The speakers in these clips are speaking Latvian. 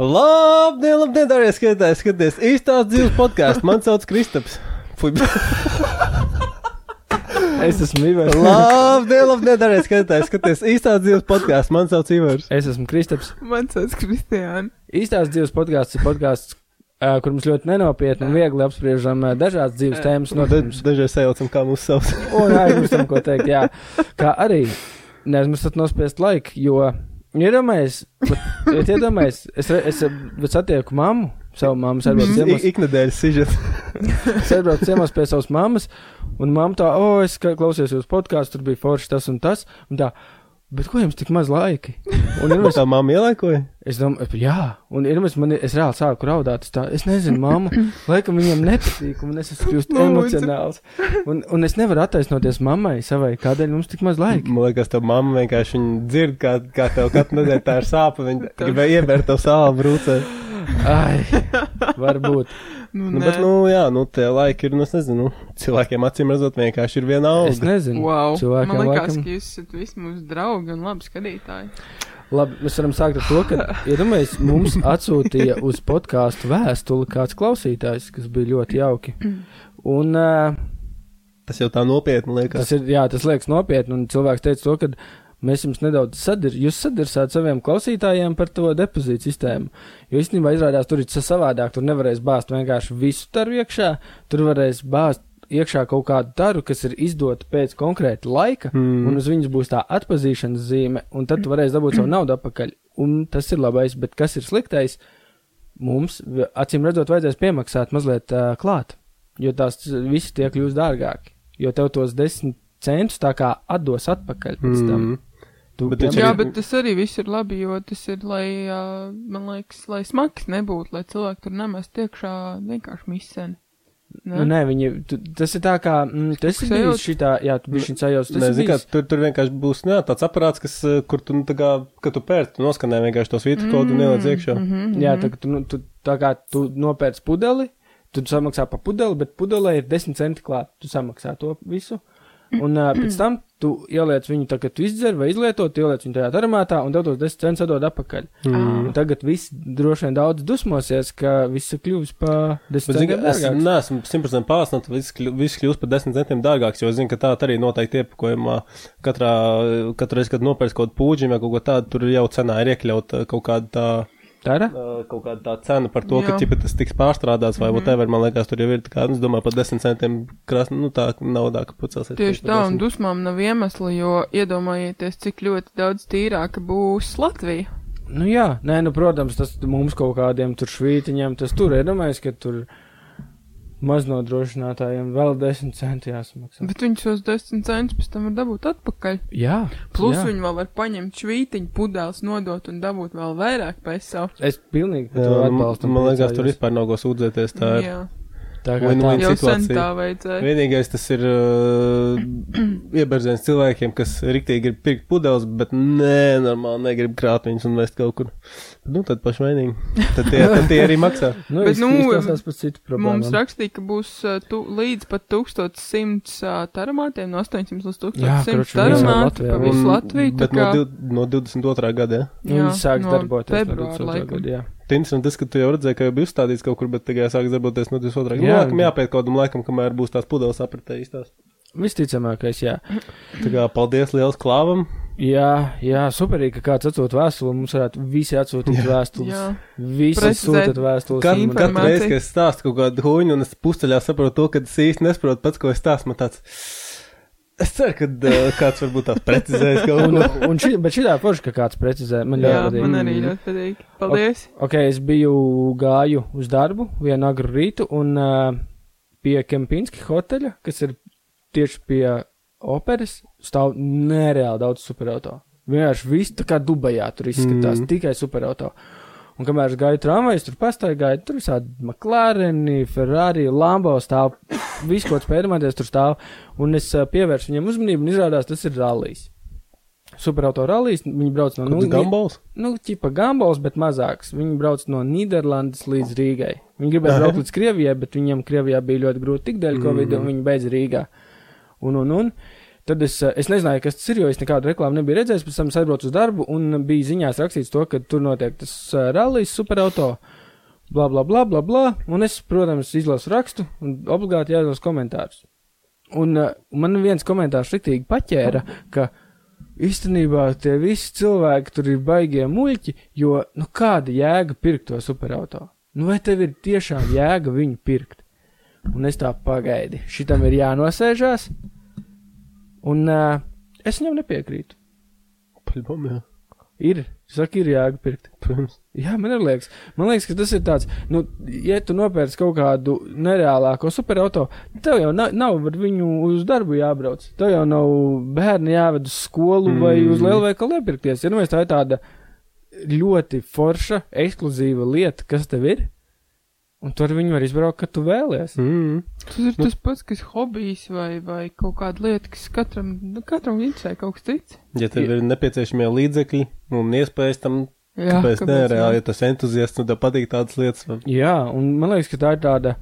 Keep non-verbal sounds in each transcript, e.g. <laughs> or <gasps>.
Labdien, labdien, darbie skatītāji, skaties, īstās dzīves podkāsts. Man sauc Kristaps. Fui. <laughs> Es esmu Ivars. Labdien, labdien, darbie skatītāji, skaties, īstās dzīves podkāsts. Man sauc Ivars. Es esmu Kristaps. Man sauc Kristiāna. Īstās dzīves podkāsts ir podkāsts, ā, kur mums ļoti nenopietni un viegli apspriežam ā, dažādas dzīves tēmas. Nu, notikumus. Dažreiz sajaucam, kā mūsu sauc. Un aizmirstam, ko teikt. Jā, kā arī neaizmirstat nospiest laiku, jo iedomājies, bet <laughs> iedomājies, es, es, es satieku mammu, savu mammu, es aizbraucu ciemos. Ik- Iknedēļas sižets. <laughs> Aizbraucu ciemos pie savas mammas, un mamma tā, o, oh, es klausījos jūsu podkāstu, tur bija forši tas un tas. Un tā, bet ko jums tik maz laika? Un ir Tā mamma ielaikoja. Es domāju, jā, un ir mēs, man, es reāli sāku raudāt. Es, tā, es nezinu, mamma, laikam viņam nepatīk, un es esmu kļūst emocionāls. Un, un es nevaru attaisnoties mammai savai, kādēļ mums tik maz laika. Man liekas, tā mamma vienkārši dzird, kā, kā tev katru nedēļu tā ir sāpe. Viņa <laughs> gribēja ievērt to sāla brūcē. Ai, varbūt. Nu, Nu, bet, nu, jā, nu, tie laiki ir, nu, es nezinu, cilvēkiem acīm redzot, vienkārši ir viena Es auga. nezinu. Wow. cilvēkiem Man liekas, laikam- ka jūs esat visi mūsu draugi un labi skatītāji. Labi, mēs varam sākt ar to, ka, <laughs> iedomājieties, mums atsūtīja uz podkāstu vēstuli kāds klausītājs, kas bija ļoti jauki. Un uh, Tas jau tā nopietni liekas. tas ir, jā, tas liekas nopietni, un cilvēks teica to, ka mēs jums nedaudz sadir, jūs sadirsāt saviem klausītājiem par to depozītu sistēmu. Jo īstenībā izrādās, tur ir tas savādāk, tur nevarēs bāzt vienkārši visu taru iekšā, tur varēs bāzt iekšā kaut kādu taru, kas ir izdota pēc konkrēta laika, mm. un uz viņas būs tā atpazīšanas zīme, un tad tu varēsi dabūt savu naudu atpakaļ. Un tas ir labais, bet kas ir sliktais? Mums, acīm redzot, vajadzēs piemaksāt mazliet uh, klāt, jo tās visi tie kļūs dārgāki, jo tev tos desmit centus tā kā atdos atpakaļ pēc tam. Mm. Tu, Bet piemēram, Jā, bet tas arī viss ir labi, jo tas ir, lai, uh, man liekas, lai smags nebūtu, lai cilvēki tur nemest iekšā vienkārši miseni. Nu, nē, viņi, tu, tas ir tā kā, mm, tas ir bijis šitā, jā, tu sajūta. Tas Nē, zini, kā, tur, tur vienkārši būs jā, tāds aparāts, kas, kur tu, nu, tā kā, kad tu pērci, tu noskanē vienkārši to svītru kodu un ieliec iekšā. Mm -hmm, jā, tā, ka tu, nu, tu, tā kā tu nopērc pudeli, tu samaksā par pudeli, bet pudelē ir 10 centi klāt, tu samaksā to visu. Un uh, pēc tam tu ieliec viņu, tā, kad tu izdzer vai izlieto, tu ieliec viņu tajā aromātā un tev tos 10 centus atdod atpakaļ. Mm. Un tagad viss droši vien daudz dusmosies, ka viss ir kļuvis pa 10 Bet, centiem ka es dārgāks. neesmu simtprocentīgi pārliecināts, ka viss, kļu- viss kļūst par desmit centiem dārgāks, jo es zinu, ka tā arī noteikti iepakojumā katrā, katru reizi, kad nopērc kaut kādu pūģi vai kaut ko tādu, tur jau cenā ir iekļauta kaut kāda tā, Tā ir? ā, kaut kāda tā cena par to, ka Jā. ķipa tas tiks pārstrādāts vai Mhm. whatever, man liekas, tur jau ir tā kā, nu, es domāju, par desmit centiem krāsni, nu, tā naudā, ka pucelsies. Tieši tā, un dusmām nav iemesla, jo iedomājieties, cik ļoti daudz tīrāka būs Latvija. Nu jā, nē, nu, protams, tas mums kaut kādiem tur švītiņiem, tas tur ir, domājis, ka tur maznodrošinātājiem vēl 10 centi jāsamaksā. Bet viņš tos 10 centus pēc tam var dabūt atpakaļ. Jā, Plus jā. viņi vēl var paņemt švītiņu, pudeles nodot un dabūt vēl vairāk pēc savu. Es pilnīgi Jā, to man, atbalstu. un man liekas, tur vispār nav ko sūdzēties, tā ir. Jā, Tā kā jau sen situācija. tā vajadzēja. Vienīgais tas ir uh, <clears throat> ieberziens cilvēkiem, kas riktīgi grib pirkt pudeles, bet nē, normāli negrib krāt viņus un vest kaut kur. Nu, tad paši vainīgi. Tad tie, tad tie arī maksā. <laughs> Nu, Bet, nu, nu, izklausās par citu problēmu. Mums rakstīja, ka būs uh, tu, līdz pat 1100 uh, taramātiem, no 800 līdz Jā, 1100 kroči, taramāti visā pa visu Un- Latviju. tā Bet no, kā- div, no 22. gada, ja? Viņi sāks no darboties no februāra 22. laikam. gada, jā. Tā interesanti, tas, ka tu jau redzēji, ka jau bija uzstādīts kaut kur, bet tagad sāks darboties no 22. gada. Jā. Jā, laikam jāpēc kādam laikam, kamēr būs tās pudeles apritē īstās. Visticamākais, jā. Tā kā paldies liels klāvam. Jā, jā, superīgi, ka kāds atsūta vēstuli. Mums varētu visi atsūtīt vēstules. Jā, Visi sūtīt vēstules. Kad, un- katru reizi, kad es stāstu kaut kādu huņu, un es pusceļā saprotu to, ka es īsti nesaprotu pats, ko es stāstu, man tāds. Es ceru, ka uh, kāds varbūt tās precizēs kaut Un, ko. un šī, bet šī tā forša, ka kāds precizē. Man jā ļoti patīk. man arī ļoti patīk. Paldies! Ok, es biju gāju uz darbu vienu agru rītu un uh, pie Kempinski hoteļa, kas ir tieši pie operas, stāv nereāli daudz superauto. Vienkārši viss tā kā Dubajā tur izskatās, mm. tikai superauto. Un kamēr es gāju tramvajus, tur pastaigāju, tur visādi McLaren, Ferrari, Lambo stāv, viss, ko spēļamāties, tur stāv. Un es uh, pievēršu viņiem uzmanību, un izrādās, tas ir rallijs. Superauto rallijs, viņi brauc no Kāds gambols? nu, ķipa gambols, bet mazāks. Viņi brauc no Nīderlandes līdz Rīgai. Viņi gribēja braukt līdz Krievijai, bet viņiem Krievijā bija ļoti grūti tik dēļ Mhm. un viņi beidz Rīgā. Un, un, un. Tad es, eh, es nezināju, kas tas ir, jo es nekādu reklāmu nebiju redzējis. Pēc tam es aizbraucu uz darbu un bija ziņās rakstīts to, ka tur notiek tas uh, rallies superauto. Bla, bla, bla, bla, bla. Un es, protams, izlasu rakstu un obligāti jāizlasa komentārus. Un uh, man viens komentārs rītīgi paķēra, ka īstenībā tie visi cilvēki tur ir baigie muļķi, jo, nu, kāda jēga pirkt to superauto? Nu, vai tev ir tiešām jēga viņu pirkt? Un es tā pagaidi, šitam ir jānosēžās, un uh, es viņam nepiekrītu. Paļbom, jā. Ir, saka, ir jēga pirkt. Protams. Jā, man arī liekas, man liekas, ka tas ir tāds, nu, ja tu nopērci kaut kādu nereālāko superauto, tev jau nav, nav ar viņu uz darbu jābrauc. Tev jau nav bērni jāved uz skolu mm. vai uz lielveikalu iepirkties. Ja nu tā ir tāda ļoti forša, ekskluzīva lieta, kas tev ir, un tu ar viņu var izbraukt, kad tu vēlies. Mm. Tas ir tas pats, kas hobijs vai, vai kaut kāda lieta, kas katram, nu, katram interesē kaut kas cits. Ja tev ir nepieciešamie līdzekļi un iespējas tam, Jā, kāpēc kāpēc nereāli, ne? ja tas entuziasts un tev patīk tādas lietas. vai- Jā, un man liekas, ka tā ir tāda,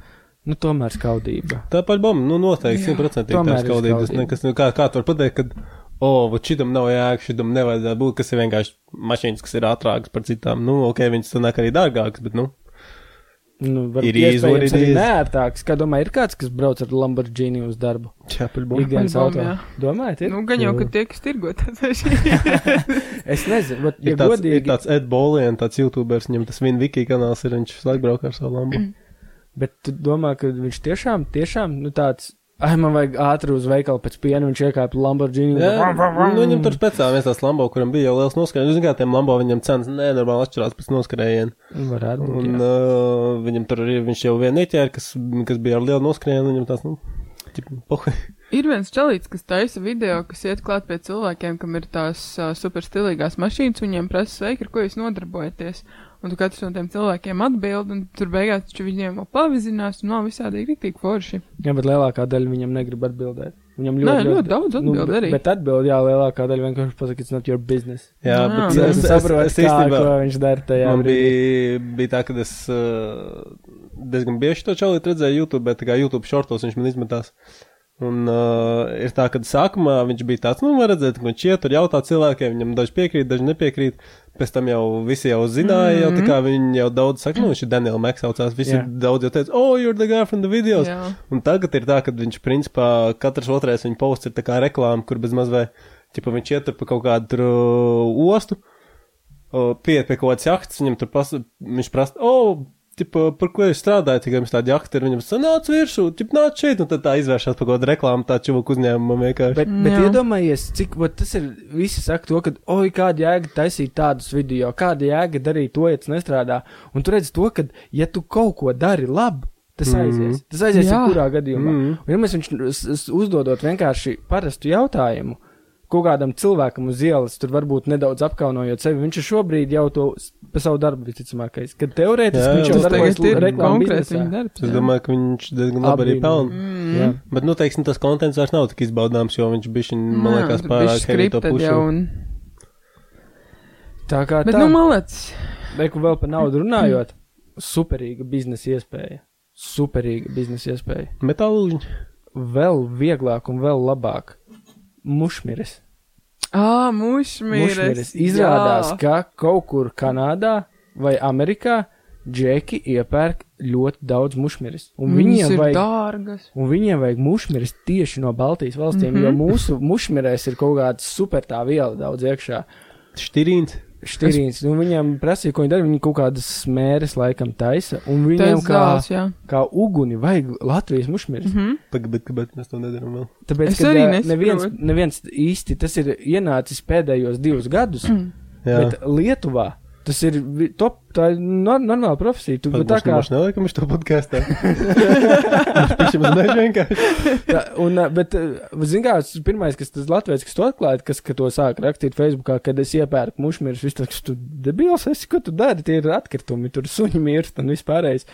nu, tomēr skaudība. Tā paļbom, nu noteikti, simtprocentīgi tā ir skaudība. Tas nekas, nu, kā, kā tu vari pateikt, ka, o, oh, šitam nav jēga, šitam nevajadzētu būt, kas ir vienkārši mašīnas, kas ir ātrākas par citām. Nu, ok, viņas sanāk arī dārgākas, bet, nu, Nu, var Ir iespējams izvarīties. arī neērtāks. Kā domā, ir kāds, kas brauc ar Lamborghini uz darbu? čā, paļbom. Ikdienas auto. jā. Domājat, ir? Nu, gan jau, ka tie, kas tirgo tas <laughs> mašīnas. Es nezinu, bet, ja Ir tāds, godīgi, ir tāds Ed Bolien, tāds youtubers, viņam tas vien Viki kanāls ir, viņš visu laiku brauk ar savu lambu. bet tu domā, ka viņš tiešām, tiešām, nu tāds, ai, man vajag ātri uz veikalu pēc piena, viņš iekāpa Lamborghini. Jā, nu, viņam tur speciāli viens tās lambo, kuram bija jau liels noskrējiens. Jūs zināt, tiem lambo viņam cenas nenormāli atšķirās pēc noskrējiena. Varētu būt. Un jā. uh, viņam tur arī, viņš jau vien neķēra, kas, kas bija ar lielu noskrējienu, viņam tās, nu, ķip, pohi. Ir viens čalīts, kas taisa video, kas iet klāt pie cilvēkiem, kam ir tās uh, super stilīgās mašīnas, viņiem prasa sveiki, ar ko jūs nodarbojaties. Un tu katrs no tiem cilvēkiem atbild, un tur beigās taču viņiem vēl pavizinās, un nav visādi rīktīgi forši. Jā, bet lielākā daļa viņam negrib atbildēt. Viņam Nē, ļoti, ļoti daudz atbild bet- arī. Bet atbild, jā, lielākā daļa vienkārši pasaka, it's not your business. Jā, Jā, bet nu, Es, es, es, saprotu, es kā, īstenībā, ko viņš dara tajā man bija, bija tā, ka es uh, diezgan bieži to čalīt redzēju YouTube, bet kā YouTube šortos viņš man izmetās. Un uh, ir tā, ka sākumā viņš bija tāds, nu, var redzēt, ka viņš iet tur jautā cilvēkiem, viņam daži piekrīt, daži nepiekrīt. Pēc tam jau visi jau zināja, jau tā kā viņi jau daudz saka, nu, viņš ir Daniela Meks saucās, visi Jā. daudz jau teica, oh, you're the guy from the videos. Jā. Un tagad ir tā, ka viņš principā katrs otrais viņa posts ir tā kā reklāma, kur bez maz vai, ķipa viņš iet pa kaut kādu tur uh, ostu, uh, pieiet pie kaut kādas jahtas, viņam tur pas, viņš prasa, oh, ķipa, par ko es strādāju, tikai jums tāda jahta ir, viņam saka, nāc virsū, ķipa, nāc šeit, un tad tā izvēršas pa kaut kādu reklāmu, tā čuvaku uzņēmumu vienkārši. Bet, bet Jā. iedomājies, cik vat, tas ir. Visi saka to, ka, oi, kāda jēga taisīt tādus video, kāda jēga darīt to, ja tas nestrādā. Un tu redz to, ka, ja tu kaut ko dari labi, tas Mhm. aizies. Tas aizies jebkurā gadījumā. Mhm. Un, ja mēs viņš uzdodot vienkārši parastu jautājumu. Kaut kādam cilvēkam uz ielas, tur varbūt nedaudz apkaunojot sevi. Viņš ir šobrīd jau to pa savu darbu, visticamākais. Kad teorētiski viņš jau darbojas konkrēti viņa darbs. Es domāju, ka viņš diezgan labi arī pelna. Mm. Bet, nu, teiksim, tas kontents vairs nav tik izbaudāms, jo viņš bija, man liekas, pārāk heavy to pušu. un- Tā kā Bet, tā. nu, malec. Beku vēl par naudu runājot, superīga biznesa iespēja. Superīga biznesa iespēja. Metāluļi. Vēl vieglāk un vēl labāk. Mušmiris. Mušmīres. Mušmiris. Izrādās, ka kaut kur Kanādā vai Amerikā džeki iepērk ļoti daudz Viņas viņiem ir vajag. dārgas. Un viņiem vajag mušmiris tieši no Baltijas valstīm, mm Mhm. -hmm. jo mūsu mušmirēs ir kaut kāda super tā viela daudz iekšā. Štirīns. Štirīns, un viņiem prasīja, ko viņi dara. Viņi kaut kādas smēres laikam taisa, un viņiem Tas kā, zāles, jā. kā uguni vajag Latvijas mušmiris. Mhm. Pagaid, bet kāpēc mēs to nedarām vēl? Tāpēc, Es ka neviens, neviens īsti tas ir ienācis pēdējos divus gadus, Mm. Bet Lietuvā tas ir top, tā ir nor normāla profesija. Tu, Pat tā kā, nemaz neliekam uz to podkāstā. Viņš mums nezina vienkārši. tā, un, bet, zin kā, tas pirmais, kas tas latviečs, kas to atklāja, kas ka to sāk rakstīt Facebookā, kad es iepērku mušmirus, viss tas, tu debils, esi, ko tu dari, tie ir atkritumi, tur suņi mirst un vispārējais.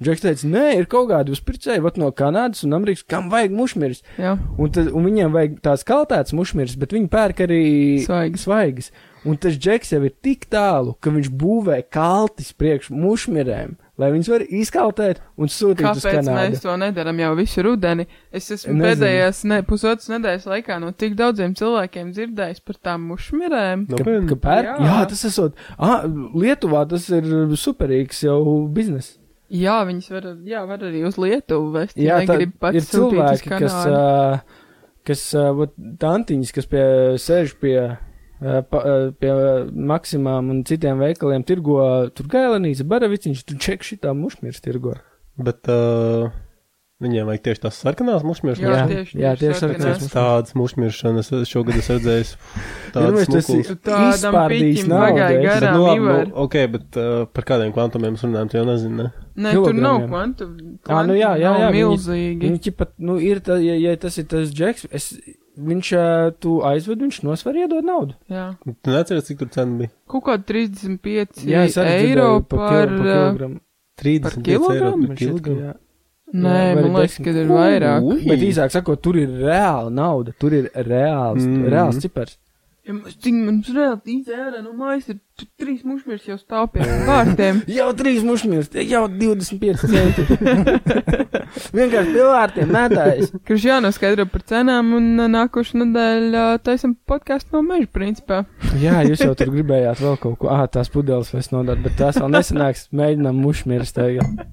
Džeks teica, nē, ir kaut kādi uzpircēji, no Kanādas un Amerikas, kam vajag mušmiris. Jā. Un, tad, un viņiem vajag tās kaltētas mušmiris, bet viņi pērk arī Svaigas. svaigas. Un tas džeks jau ir tik tālu, ka viņš būvē kaltis priekš mušmirēm, lai viņas var izkaltēt un sūtīt uz Kāpēc Kanādu. mēs to nedaram jau visu rudeni? Es esmu Nezinu. pēdējās ne, pusotras nedēļas laikā no tik daudziem cilvēkiem dzirdējis par tām mušmirēm. Ka, Nopietni. ka pēr, jā. Jā. tas esot. Ah, Lietuvā tas ir superīgs jau biznes. Jā, viņas var, jā, var arī uz Lietuvu vest. Jā, tā negrib ir uz cilvēki, kas, uh, kas uh, tantiņas, kas pie, sēž pie, pa, uh, pie maksimām un citiem veikaliem, tirgo tur gailenīca, baraviciņš, tur ček šitā mušmirs tirgo. Bet uh, viņiem vajag tieši tās sarkanās mušmirs. Jā, jā, tieši- jā, tieši sarkanās. sarkanās. Tādas mušmiršanas es šogad esmu redzējis. Iedomājies, <laughs> Tādas tas ir- smukulas. Tādam piķim es- garām nu, nu, ok, bet uh, par kādiem kvantumiem mēs runājam, tu jau nezini, ne? Nē, tur nav kvantu. Ā, nu jā, jā, jā, viņi- milzīgi. Viņš pat, nu, ir, ta, ja, ja tas ir tas džeks, es, viņš, uh, tu aizved, viņš nosver iedod naudu. Jā. Tu neatceries, cik tur cena bija? Kaut kā 35 Jā, eiro par. kil- pa uh, kilogramu. 35 eiro par kilogramu. jā. Nē, Jā, vai man liekas, ka ir vairāk. Ui. Bet īsāk sakot, tur ir reāla nauda, tur ir reāls, Mm. mm. reāls cipars. Cik mums reāli izērā no mājas ir trīs mušmirs jau stāv pie vārtiem. <laughs> Jau trīs mušmīrs, jau 25 centi. <laughs> Vienkārši pie vārtiem mētājas. Kurš jānoskaidro par cenām un uh, nākošu nedēļu uh, taisam podkāstu no meža principā. <laughs> Jā, jūs jau tur gribējāt vēl kaut ko. Ah, tās pudeles vairs nodot, bet tās vēl nesanāks. Mēģinām mušmīrs tagad.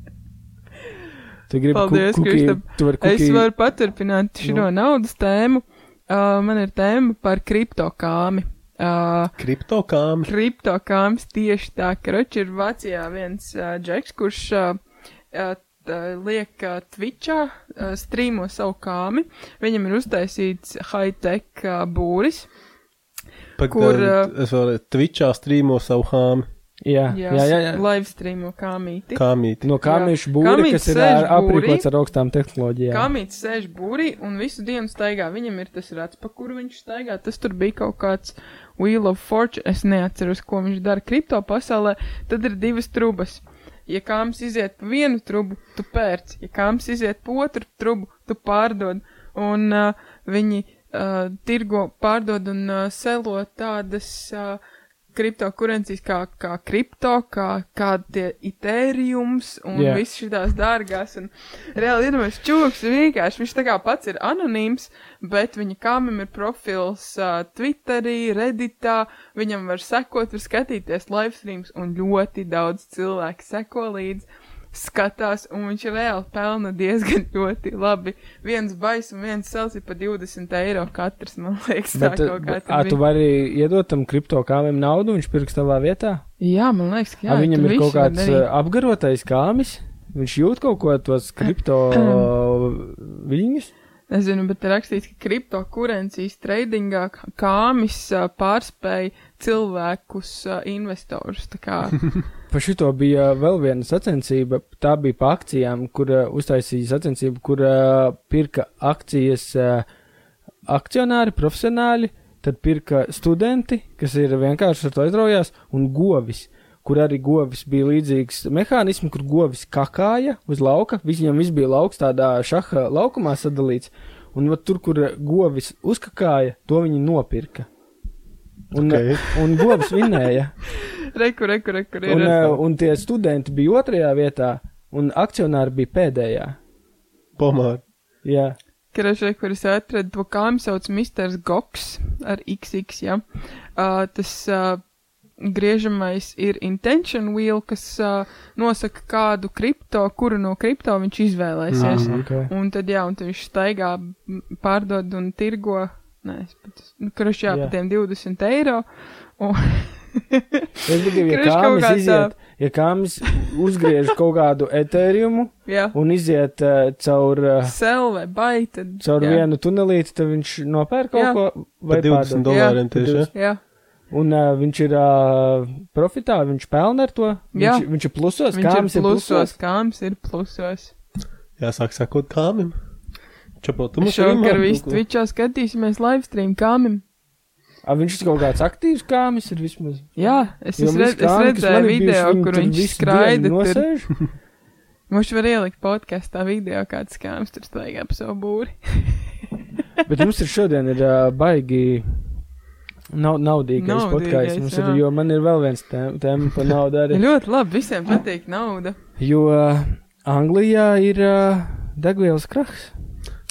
Tu gribi Paldies, Kristap. Es varu paturpināt šo Nu. naudas tēmu. Uh, man ir tēma par kriptokāmi. Uh, Kriptokāmi. kriptokāms tieši tā, ka Roči ir Vācijā viens uh, džeks, kurš uh, uh, liek uh, Twitchā, uh, strīmo savu kāmi. Viņam ir uztaisīts high-tech uh, būris. Pat, Kur, uh, es vēl Twitchā strīmo savu hāmi. Jā, jā, jā. jā. live strīmo kāmīti. Kāmīti. No kāmīšu būri, kas ir aprīkots ar augstām tehnoloģijām. Kāmītis sēž būrī un visu dienu staigā. Viņam ir tas rats, pa kuru viņš staigā. Tas tur bija kaut kāds Wheel of Fortune. Es neatceros, ko viņš dara kripto pasaulē. Tad ir divas trubas. Ja kāms iziet pa vienu trubu, tu pērc. Ja kāms iziet pa otru trubu, tu pārdod. Un uh, viņi uh, tirgo, pārdod un uh, selo tādas uh, kriptokurencijas kā, kā kripto, kā, kā tie Ethereums un yeah. viss šitās dārgās. Un reāli iedomājies, čūks vienkārši, viņš tā kā pats ir anonīms, bet viņa kāmim ir profils uh, Twitterī, Redditā, viņam var sekot, var skatīties live streams un ļoti daudz cilvēku seko līdzi. Skatās, un viņš reāli pelna diezgan <laughs> ļoti labi. Viens bais un viens sels ir pa 20 eiro katrs, man liekas, tā Bet, kaut kā ā, tu vari iedot tam kripto kāmim naudu, viņš pirks tavā vietā? Jā, man liekas, ka jā. Jā, viņam ir kaut kāds apgarotais kāmis, viņš jūt kaut ko tos kripto <clears throat> viļņus. Nezinu, bet ir rakstīts, ka kriptokurencijas tradingā kāmis pārspēja cilvēkus, investorus. <laughs> Par šito bija vēl viena sacensība. Tā bija pa akcijām, kur uztaisīja sacensību, kur pirka akcijas akcionāri, profesionāļi, tad pirka studenti, kas ir vienkārši ar to aizraujās, un govis, kur arī govis bija līdzīgs mehānisms, kur govis kakāja uz lauka. Viņam viss bija lauks tādā šaha laukumā sadalīts, un vat tur, kur govis uzkakāja, to viņi nopirka. Un, Ok. un govs vinēja. <laughs> reku, reku, reku, ir. Un, uh, un tie studenti bija otrajā vietā, un akcionāri bija pēdējā. Pomāri. Jā, Krežē, kur es atradu to kāmu sauc Mr. Goks ar XX, jā. Uh, tas uh, griežamais ir intention wheel, kas uh, nosaka kādu kripto, kuru no kripto viņš izvēlēsies. Mhm. okay. Un tad, jā, un tad viņš staigā, pārdod un tirgo, nē, es pat, nu, jā, Jā. par tiem 20 eiro. Un, Respektīvi, ja <laughs> Kriš kaut kāmis iziet, ja kāmis uzgriež kaut kādu etēriumu jā, un iziet uh, caur, uh, sel vai bai, tad. caur jā, vienu tunelīti, tad viņš nopērk kaut Jā. ko vai Par 20 pārdod. dolāriem tieši. ja? 20. Jā, Un uh, viņš ir uh, profitā, viņš pelna ar to. Jā. Viņš, viņš ir plusos, viņš kāmis ir plusos, kāms ir plusos. Jāsāk sakot kāmim. Čapot, tu mums Šovakar visu Twitchā skatīsimies live stream kāmim. A, viņš ir kaut kāds aktīvs kāmis, ir vismaz. Jā, es, es, visi red, es kāmi, man redzēju ir bijuši, video, viņi kur viņš skraida. dienu Tur. Nosēž. <laughs> Mums var ielikt podkāstā video, kāds kāms tur staigā pa savu būri. <laughs> Bet mums ir šodien ir uh, baigi Nav naudīgais podkāsts mums ir, jā. jo man ir vēl viens tēma tēma par naudu arī. <laughs> Ļoti labi, visiem patīk nauda. Jo uh, Anglijā ir uh, degvielas krahs.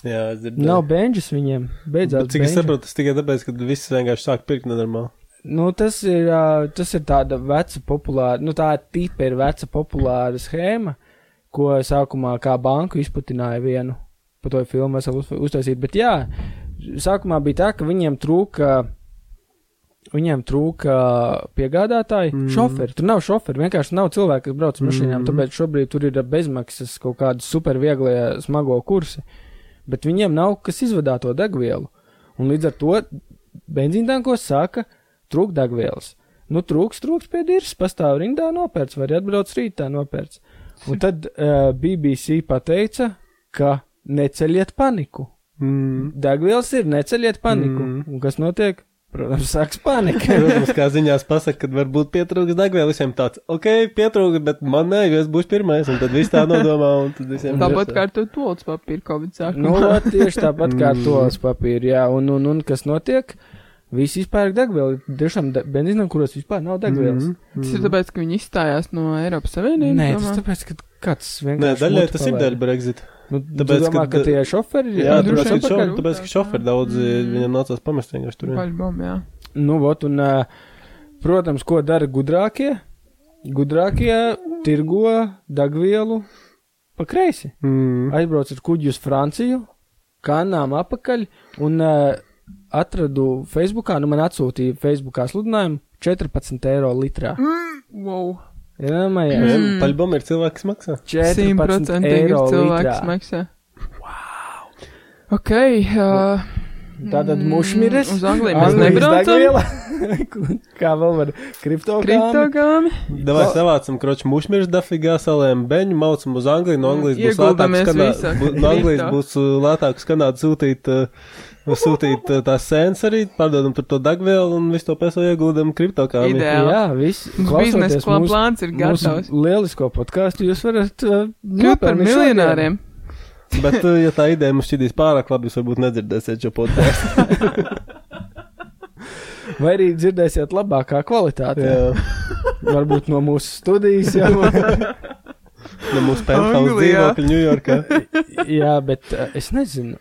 Jā, es dzirdēju. Nav benžas viņiem. Beidzās. Bet, cik es benži. saprotu, tas tikai tāpēc, ka viss vienkārši sāk pirkt nenormāli. Nu, tas ir, ā, tas ir tāda veca populāra, nu tā tipa ir veca populāra schēma, ko sākumā kā banku izplatināja vienu. Pa to filmu esam uz, uztaisīt, bet jā, sākumā bija tā, ka viņiem trūka, viņiem trūka piegādātāji, Mm. mm. šoferi. Tur nav šoferi, vienkārši nav cilvēku, kas brauc ar mašīnām, Mm. tāpēc šobrīd tur ir bezmaksas kaut kādi supervieglie smago kursi, bet viņiem nav kas izvadā to degvielu. Un līdz ar to benzīntankos sāka trūkt degvielas. Nu, trūks, trūks pie dirzas, pastāv rindā nopērts, vai arī atbrauc rītā nopērts. Un tad uh, BBC pateica, ka neceļiet paniku. Mm. Degvielas ir, neceļiet paniku. Mm. Un kas notiek? Protams, sāks panika. <laughs> Protams, kā ziņās pasaka, kad varbūt pietrūks degvielu visiem tāds, ok, pietrūks, bet man nē, jo es būšu pirmais, un tad viss tā nodomā, un tad visiem Tāpat kā ar to tolts papīru Covid sākumā. nu, ot, <laughs> tieši tāpat kā ar Mm. tos papīru, jā. Un, un, un kas notiek? Visi izpērk degvielu. Tiešām de benzīnam, kuros vispār nav degvielas. Mm. Mm, Tas ir tāpēc, ka viņi izstājās no Eiropas Savienības. Nē, domā? tas tāpēc, ka kāds Nē, vienkārši. daļai muti tas ir daļa Brexit. Nu, Tāpēc, domā, ka- ka tie šoferi ir. Jā, droši tāpēc, ka šoferi, tāpēc, ka šoferi daudz Mm. viņam nācās pamest vienkārši tur. Paļbom, jā. Nu, vot, un, protams, ko dara gudrākie? Gudrākie tirgo degvielu pa kreisi. Mm. Aizbrauc ar kuģi uz Franciju, kanām apakaļ, un uh, atradu Facebookā, nu man atsūtīja Facebookā sludinājumu 14 eiro litrā. Wow. Jā, mājā. Mm. Paļbom ir cilvēks, maksā. 14 100% ir eiro cilvēks litrā. maksā. Wow. Ok. Uh, Tātad Mm, mušmiris. uz Angliju mēs nebraucam. <laughs> Kā vēl var kriptogāmi. Kriptogāmi. Davai savācam, kroči, mušmirs dafigā salēm beņu, maucam uz Angliju, no Anglijas būs lētāk skanā, no Anglijas būs uh, lētāk skanāt sūtīt, uh, sūtīt uh, tās sēnes arī, pārdodam tur to degvielu un visu to to ieguldam kriptokāmi. Ideāli. Jā, viss. Biznesa klā plāns ir gatavs. Lielisko podkāstu jūs varat uh, Kļūt par miljonāriem. <laughs> Bet, uh, ja tā ideja mums šķidīs pārāk labi, jūs varbūt nedzirdēsiet šo podkāstu. <laughs> Vai arī dzirdēsiet labākā kvalitātē. Jā, <laughs> Varbūt no mūsu studijas jau. no mūsu penthouse dzīvokļa Ņujorkā. jā, bet uh, es nezinu.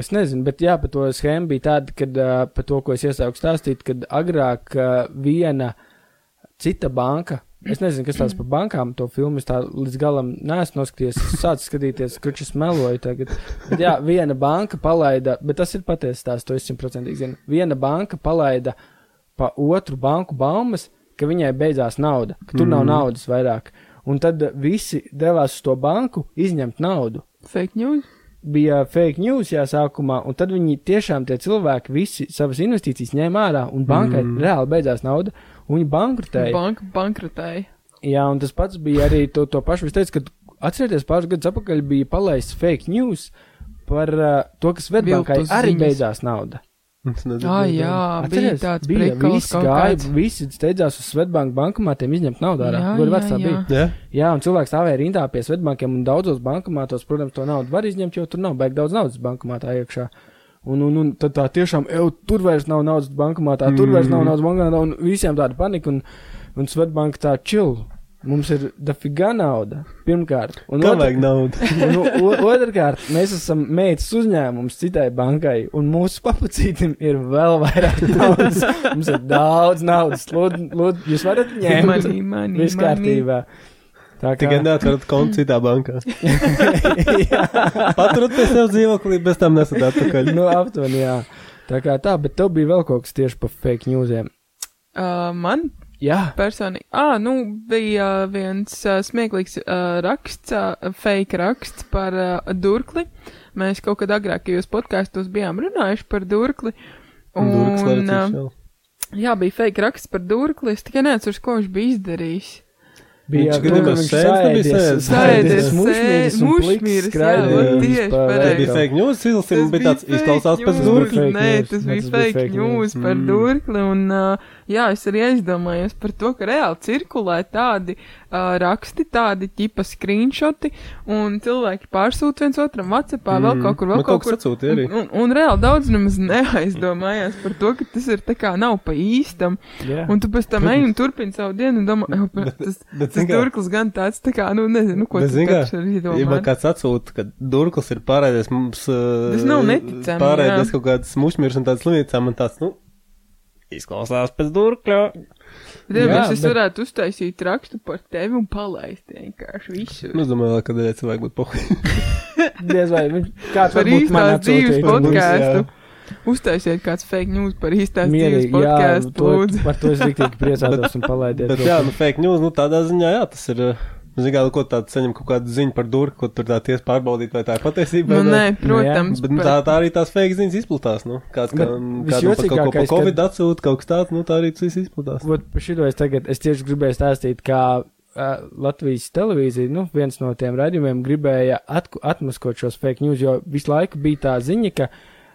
Es nezinu, bet jā, par to schēmu bija tāda, kad uh, par to, ko es iesāku stāstīt, kad agrāk uh, viena cita banka. Es nezinu, kas tās par bankām, to filmu es tā līdz galam neesmu noskatījies. Es sācu skatīties, kurš es meloju tagad. Bet jā, viena banka palaida, bet tas ir patiesi tās, to es simtprocentīgi zinu. Viena banka palaida pa otru banku baumas, ka viņai beidzās nauda, ka tur mm. nav Mhm. naudas vairāk. Un tad visi devās uz to banku izņemt naudu Fake news. Bija fake news jāsākumā, un tad viņi tiešām tie cilvēki visi savas investīcijas ņēma ārā, un bankai Mm. reāli beidzās nauda, un viņi bankrotēja. Banka bankrotēja. Jā, un tas pats bija arī to, to pašu. Es teicu, ka atcerieties, pāris gadus atpakaļ bija palaists fake news par uh, to, ka Svetbankai arī beidzās nauda. Ah, jā, bija Atceries? tāds bija, visi gāja, kāds. visi steidzās uz Svetbanku bankomātiem izņemt naudu ārā. Jā, jā, jā. bija. Jā, Jā, un cilvēks stāvēja rindā pie Svetbankiem, un daudzos bankomātos, protams, to naudu var izņemt, jo tur nav baigi daudz naudas bankomātā iekšā. Un, un, un tad tā tiešām, eju, tur vairs nav naudas bankomātā, tur vairs nav Mm. naudas bankomātā, un visiem tāda panika, un, un Svetbanka tā čil. Mums ir dafiga nauda, pirmkārt. Un kā otr- vajag naudu? <laughs> un otrkārt, mēs esam meitas uzņēmums citai bankai, un mūsu papacītim ir vēl vairāk <laughs> naudas. Mums ir daudz naudas. Lūdzu, lūd, jūs varat ņemt. Mani, mani, Viss kārtībā. Tā Tikai neatverat kontu citā bankā. <laughs> pie sev dzīvoklī, bez tam nesat atpakaļ. nu, aptuveni, jā. Tā kā tā, bet tev bija vēl kaut kas tieši par fake newsiem. Uh, man Jā, personīgi. Ah, nu, bija uh, viens uh, smieklīgs uh, raksts, uh, fake raksts par uh, durkli. Mēs kaut kad agrākajos podkāstos bijām runājuši par durkli. Un, Durks, lai uh, jā, bija fake raksts par durkli. Es tikai neatceros, ko viņš bija izdarījis. Bija viņš sēst, nebija sēdies-. Sēdies, mušmīris mušmīris, jā, tieši pa pareizi. Tas bija fake news, Silsim bija tāds fake izklausās pēc news. durkļa. fake Nē, news. tas bija fake fake news news. par durkli, un jā, es arī aizdomājos par to, ka reāli cirkulē tādi uh, raksti, tādi tipa screenshoti, un cilvēki pārsūta viens otram WhatsAppā, mm. vēl kaut kur, vēl Man kaut kaut kur. arī. Un, un, un reāli daudz nemaz neaizdomājās par to, ka tas ir tā kā nav pa īstam. Jā. Un tu pēc tam ej un turpini savu dienu un domā, "Jau, bet tas, bet tas zini kā? durklis gan tāds, tā kā, nu, nezinu, ko Bet, taču arī Ja man kāds atsūta, ka durklis ir pārējais mums. uh, Tas nav neticami, Pārējais kaut kādas mušmirs un tādas slimnīcām, man tāds, nu, izklausās pēc durkļa. Bet, Jā, mēs bet- varētu uztaisīt rakstu par tevi un palaist vienkārši visu. Nu, es domāju, ka kādreiz cilvēku būtu pohuļ. <laughs> Diez vai kāds Par varbūt man īstās dzīves podkāstu. Uztaisiet kāds fake news par īstās dzīves podkāstu, par to es riktīgi priecātos un <laughs> palaidiet. Bet jā, nu, fake news, nu, tādā ziņā, jā, tas ir. uh, Zini, kā, ko tādu saņem kaut kādu ziņu par durkli, ko tur tā ties pārbaudīt, vai tā ir patiesība. Nu, vai nē, protams. Bet nu, tā, tā arī tās fake ziņas izplatās, nu. Kāds, kā, Bet kādam par kaut ko par kad- Covid atsūta, kaut kas tāds, nu, tā arī tas viss izplatās. Vot par šito es tagad, es tieši gribēju stāstīt, kā uh, Latvijas televīzija, nu, viens no tiem raidījumiem gribēja atmaskot šos fake news, jo visu laiku bija tā ziņa, ka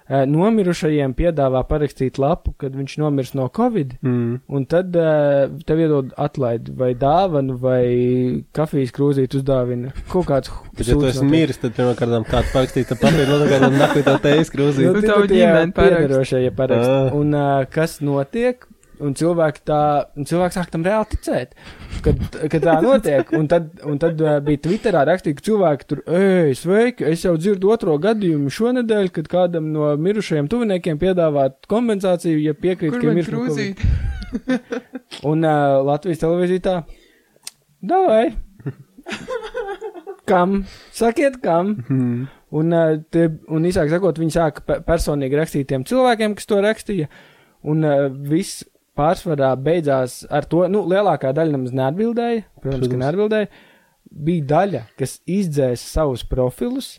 nomirušajiem piedāvā parakstīt lapu, kad viņš nomirs no Covid, Mm. un tad uh, tev iedod atlaidi vai dāvanu vai kafijas krūzīt uzdāvina kaut kāds Bet, ja tu esi miris, tad pirmā kārtā kāds parakstīt ar papīru, no tā kā nakvī tā teiks krūzīt. Nu, tavu tie ģimeni paraksta. piedarošie paraksta. Ah. Un uh, kas notiek? Un cilvēki tā, un cilvēki sāk tam reāli ticēt, kad, kad tā notiek. Un tad, un tad uh, bija Twitterā rakstīts, ka cilvēki tur, ej, sveiki, es jau dzirdu otro gadījumu šonadēļ, kad kādam no mirušajiem tuviniekiem piedāvāt kompensāciju, ja piekrīt, Kur ka Covid. krūzīt? Un uh, Latvijas televīzija tā, davai. kam? Sakiet, kam? Mm. Un, uh, tie, un īsāk sakot, viņi sāka pe personīgi rakstīt tiem cilvēkiem, kas to rakstīja. Un uh, viss pārsvarā beidzās ar to, nu, lielākā daļa nemaz neatbildēja. Protams, ka neatbildēja. Bija daļa, kas izdzēsa savus profilus.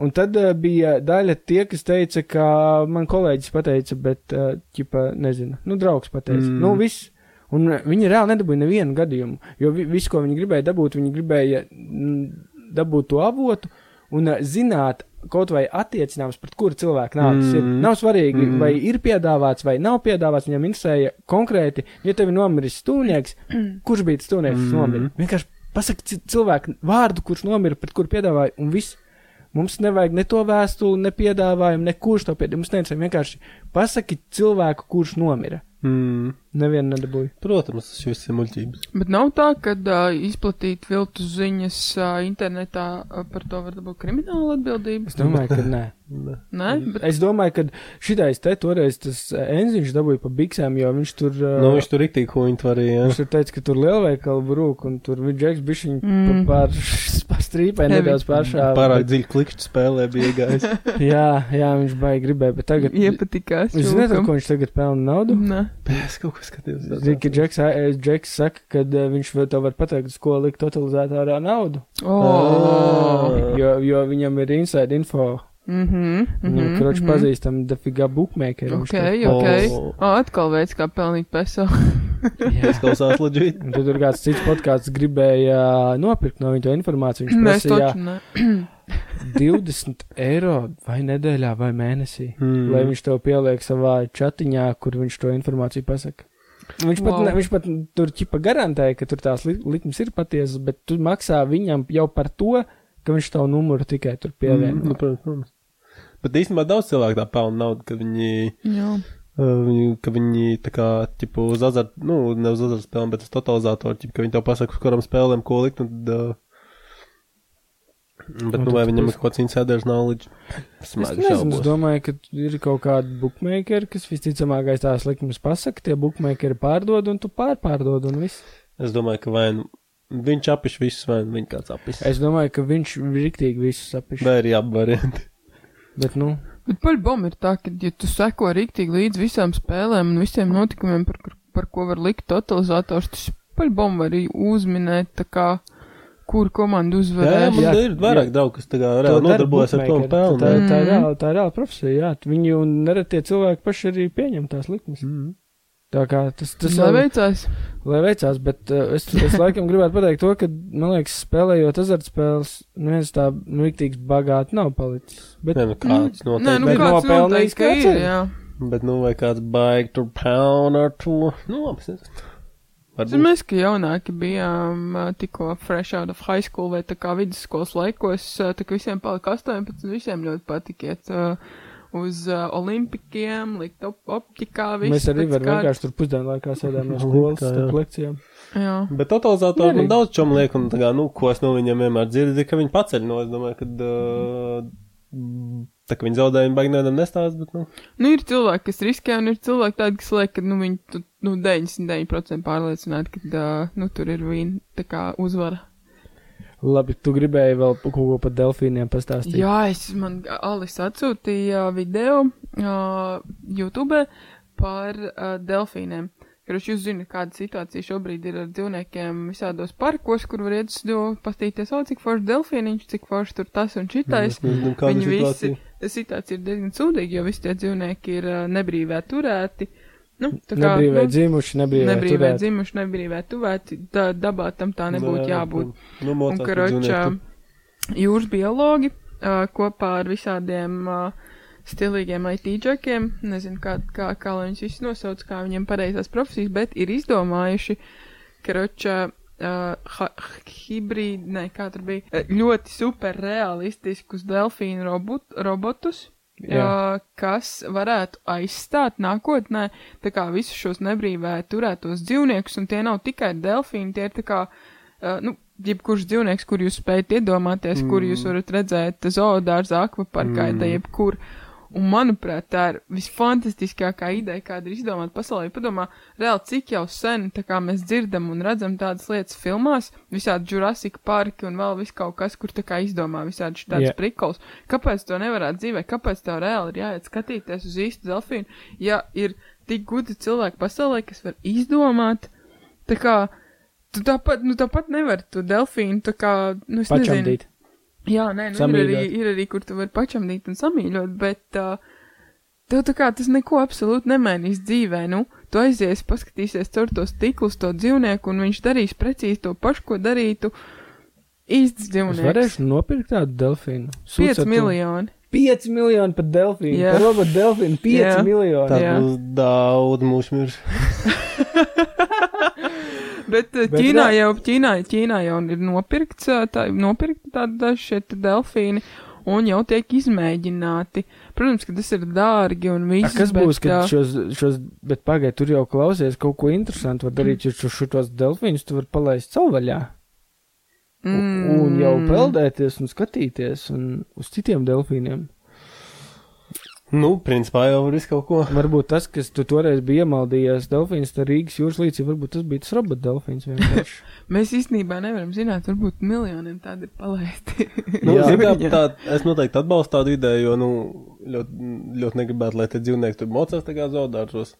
Un tad uh, bija daļa tie, kas teica, ka man kolēģis pateica, bet, uh, ķipa, nezinu, nu, draugs pateica. Mm. Nu, viss. Un viņi reāli nedabūja nevienu gadījumu, jo vi visu, ko viņi gribēja dabūt, viņi gribēja mm, dabūt to avotu un uh, zināt, kaut vai attiecināms pret kuru cilvēku nāves mm. ir. Nav svarīgi, mm. Vai ir piedāvāts vai nav piedāvāts. Viņam interesēja konkrēti, ja tev ir nomiris stūnieks, <clears throat> kurš bija tas stūnieks, kas Mm. nomira. Vienkārši pasaki ci- cilvēku vārdu, kurš nomira, pret kuru piedāvāja, un viss. Mums nevajag ne to vēstuli, ne piedāvājumu, ne kurš to piedāvāja. Mums neinteresē vienkārši pasaki cilvēku, kurš nomira. Mm. Nevienu nedabūju. Protams, tas viss ir muļķības. Bet nav tā, ka uh, izplatīt viltus ziņas uh, internetā uh, par to var dabūt kriminālu atbildību. Es domāju, ka nē. Ne. Nē, bet Es domāju, ka šitais te toreiz tas enziņš dabūja pa biksēm, jo viņš tur. eh, Nu, viņš tur riktīgi huņķi varēja. Viņš tur teica, ka tur lielveikalu brūk, un tur viņš džeks bišķiņ Mm. mm. pār, pār strīpē Heavy. nedaudz pāršā. Pārāk dziļi klikšķi spēlē bija iegājis. <laughs> Jā, jā, viņš baigi gribēja, bet tagad. iepatikās. Zināt, čūkam. ko viņš tagad pelna naudu? Nē. es kaut ko skatījos. Zini, ka Džeks, eh, Džeks saka, ka eh, viņš vēl tev var pateikt, uz ko likt totalizētārā naudu. Oh. Jo, jo viņam ir inside info. Mhm. Viņam, mhm, kroči, mhm. pazīstam defigā bookmakeru. viņš Ok, tur- ok. Oh. Oh, atkal veids, kā pelnīt peso. <laughs> Jā. Izklausās leģīt. Un tad tur kāds cits podkāsts gribēja nopirkt no viņa to informāciju. Viņš Mēs prasīja taču ne. <clears throat> 20 eiro vai nedēļā vai mēnesī, mm. Mm. lai viņš to pieliek savā chatiņā, kur viņš to informāciju pasaka. Viņš pat, Wow. ne, viņš pat tur ķipa garantēja, ka tur tās li likmes ir patiesas, bet tu maksā viņam jau par to, ka viņš tavu numuru tikai tur Mm, pievieno. nu, protams, protams. Bet īstenībā daudz cilvēku tā pelna naudu, ka viņi, Jā. uh, viņi, ka viņi tā kā, tipu, uz azart, nu, ne uz azart spēlēm, bet uz totalizatoru, tipu, ka viņi tev pasaka, uz kuram spēlēm ko likt, un tad, uh, bet, Un nu, vai tad viņam ir kaut kāds insiders knowledge? Es Smagi nezinu, es domāju, ka ir kaut kādi bookmakeri, kas visticamākais tās likmes pasaka, tie bookmakeri pārdod un tu pārpārdod un viss. Es domāju, ka vai nu viņš apiš visus, vai nu viņa kāds apis. Es domāju, ka viņš riktīgi visu sapiš. Vai arī abi varianti. Bet, nu, Bet paļbom ir tā, ka, ja tu seko rīktīgi līdz visām spēlēm un visiem notikumiem, par, par ko var likt totalizators, tas paļbom var arī uzminēt, tā kā, kur komandu Jā, jā, uzvarēs. man Jā, ir vairāk jā. draugi, kas tā kā To reāli nodarbojas ar to pelna. Tā, tā, ir Mm. reāla, tā ir reāla profesija, jā. Viņi un nereti tie cilvēki paši arī pieņem tās likmes. Mm. Tā kā tas, tas jau- neveicās. lai veicās, bet uh, es, es laikam gribētu pateikt to, ka, man liekas, spēlējot azartspēles, neviens tā, nu, rīktīgs bagāti nav palicis. Bet, Nē, nu kāds Nē, noteikti. nu bet kāds nopelnījis ka kāds ir, ir. jā. Bet, nu, vai kāds baigi tur pelna ar to? Nu, labi. Varbūt. Mēs, ka jaunāki bijām tikko fresh out of high school vai tā kā vidusskolas laikos, tā kā visiem palika 18, visiem ļoti patikiet ā, uz ā, olimpikiem, likt op optikā, visu. Mēs arī varam kārtas. vienkārši tur pusdienu laikā sēdējām no <laughs> skolas, starp lekcijām. Jā. Bet totalizatoru man daudz čom liek, un tā kā, nu, ko es no viņiem vienmēr dzirdu, ka viņi paceļ no, es domāju, ka, uh, tā kā viņi zaudējumi baigi nevienam nestāst, bet, nu, Nu, ir cilvēki, kas riskē, un ir cilvēki tādi, kas liek, ka, nu, viņi, tu, nu, 99% pārliecināti, ka, ā, nu, tur ir vīna, tā kā uzvara. Labi, tu gribēji vēl kaut ko par delfīniem pastāstīt. Jā, es man Alis atsūtīja video uh, YouTube par uh, delfīniem. Kurš jūs zināt, kāda situācija šobrīd ir ar dzīvniekiem visādos parkos, kur var iet uz to pastīties, o, cik forši delfīniņš, cik forši tur tas un šitais. nezinu, kāda Viņi visi, situācija. situācija ir diezgan sūdīga, jo visi tie dzīvnieki ir uh, nebrīvē turēti. Nu, tā kā, Nebrīvē nu, dzimuši, nebrīvē, nebrīvē turēt. dzimuši, nebrīvē tuvēti, tā dabā tam tā nebūtu Nē, jābūt. Nu, Un, mocās, ka karočā, jūras biologi uh, kopā ar visādiem uh, stilīgiem IT džekiem, nezinu, kā, kā, kā lai viņus visus nosauc, kā viņiem pareizās profesijas, bet ir izdomājuši, karočā, uh, hibrīd, ne, kā tur bija, ļoti super realistiskus delfīnu robot, robotus. Jā. Uh, kas varētu aizstāt nākotnē visus šos nebrīvē turētos dzīvniekus, un tie nav tikai delfīni, tie ir tā kā, uh, nu, jebkurš dzīvnieks, kur jūs spējat iedomāties, mm. kur jūs varat redzēt zoodārza, akvaparkā, mm. jebkur. Un, manuprāt, tā ir visfantastiskākā ideja, kāda ir izdomāta pasaulē. Padomā, reāli, cik jau sen mēs dzirdam un redzam tādas lietas filmās, visādi Jurassic parki un vēl viss kaut kas, kur tā kā izdomā visādi šādas yeah. prikols. Kāpēc to nevarētu dzīvē? Kāpēc tev reāli ir jāiet skatīties uz īstu delfīnu, ja ir tik gudri cilvēki pasaulē, kas var izdomāt, tā kā, tu tāpat, nu tāpat nevar to delfīnu, tā kā, nu es nezinu. Jā, nē, nu ir arī, ir arī, kur tu vari pačamdīt un samīļot, bet uh, tev tā kā tas neko absolūti nemainīs dzīvē, nu, tu aizies, paskatīsies caur to stiklu uz to dzīvnieku, un viņš darīs precīzi to pašu, ko darītu īsts Es dzīvnieks. varēšu nopirkt tādu delfīnu. 5 miljoni. 5 miljoni par delfīnu. Jā. Par robotu delfīnu 5 Jā. miljoni. Tā būs daudz mūžu mirš. <laughs> <laughs> Bet, uh, Bet Ķīnā re- jau, Ķīnā, Ķīnā jau ir nopirkts, uh, tā, nopirkti tādi daži šie delfīni, un jau tiek izmēģināti. Protams, ka tas ir dārgi un viss. kas būs, bet, kad uh, šos, šos bet pagaid, tur jau klausies kaut ko interesantu var darīt, jo šo- šitos delfīnus tu var palaist savvaļā. Mm. Un jau peldēties un skatīties un uz citiem delfīniem. Nu, principā jau var visu kaut ko. Varbūt tas, kas tu toreiz bija iemaldījies delfīns, tā Rīgas jūras līcī, varbūt tas bija tas robot delfīns vienkārši. <laughs> Mēs īstenībā nevaram zināt, varbūt miljoniem tādi ir palaisti. <laughs> Nu, Jā. zin, kā, <laughs> tā, es noteikti atbalstu tādu ideju, jo, nu, ļoti, ļoti negribētu, lai tie dzīvnieki tur mocās tā kā zaudāšos.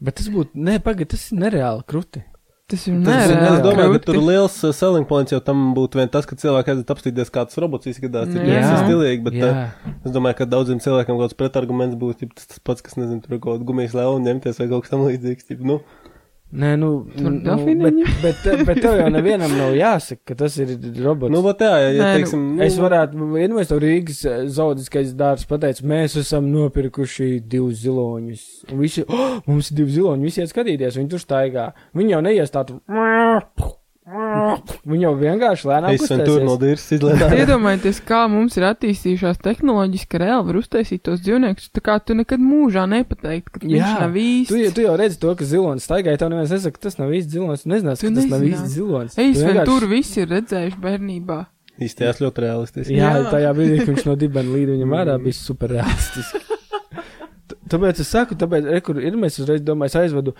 Bet tas būtu, nē, pagaid, tas ir nereāli kruti. Tas ir Nereāli. es domāju, ka tur liels uh, selling points jau tam būtu vien tas, ka cilvēki aiziet apstīties, kā tas robots izskatās, ir stilīgi, bet uh, es domāju, ka daudziem cilvēkiem kaut kāds pretarguments būs, ja tas, pats, kas, nezinu, tur kaut kāda gumijas lēla ņemties vai kaut kas tam līdzīgs, tip, nu, Nē, nu, nu bet, bet, bet tev jau nevienam nav jāsaka, ka tas ir robots. nu, bet jā, ja, ja Nē, nu, teiksim, nu, Es varētu investēt Rīgas eh, zoodiskais dārzs, pateikt, mēs esam nopirkuši divus ziloņus. Un visi, <gasps> oh, mums ir divi ziloņi, visi iet skatīties, viņi tur staigā. Viņi jau neies tādu. Viņi jau vienkārši lēnām Es sen tur no dīrs izlēju. Iedomājieties, kā mums ir attīstījušās tehnoloģijas, ka reāli var uztaisīt tos dzīvniekus, tā kā tu nekad mūžā nepateikt, ka viņš Jā, nav Tu, īsts. tu jau redzi to, ka zilonis staigā, tev neviens nesaka, ka tas nav īsts zilonis. Tu nezināsi, Tu ka tas nav īsts zilonis. Ej, Tu Sven, vienkārši- tur visi ir redzējuši bērnībā. Īstējās ļoti realistiski. Jā, Jā. tajā brīdī, kad viņš no dibena līd viņam ārā, bija super realistiski. <laughs> Tāpēc es saku, tāpēc, re, kur ir, mēs uzreiz domāju, es aizvedu,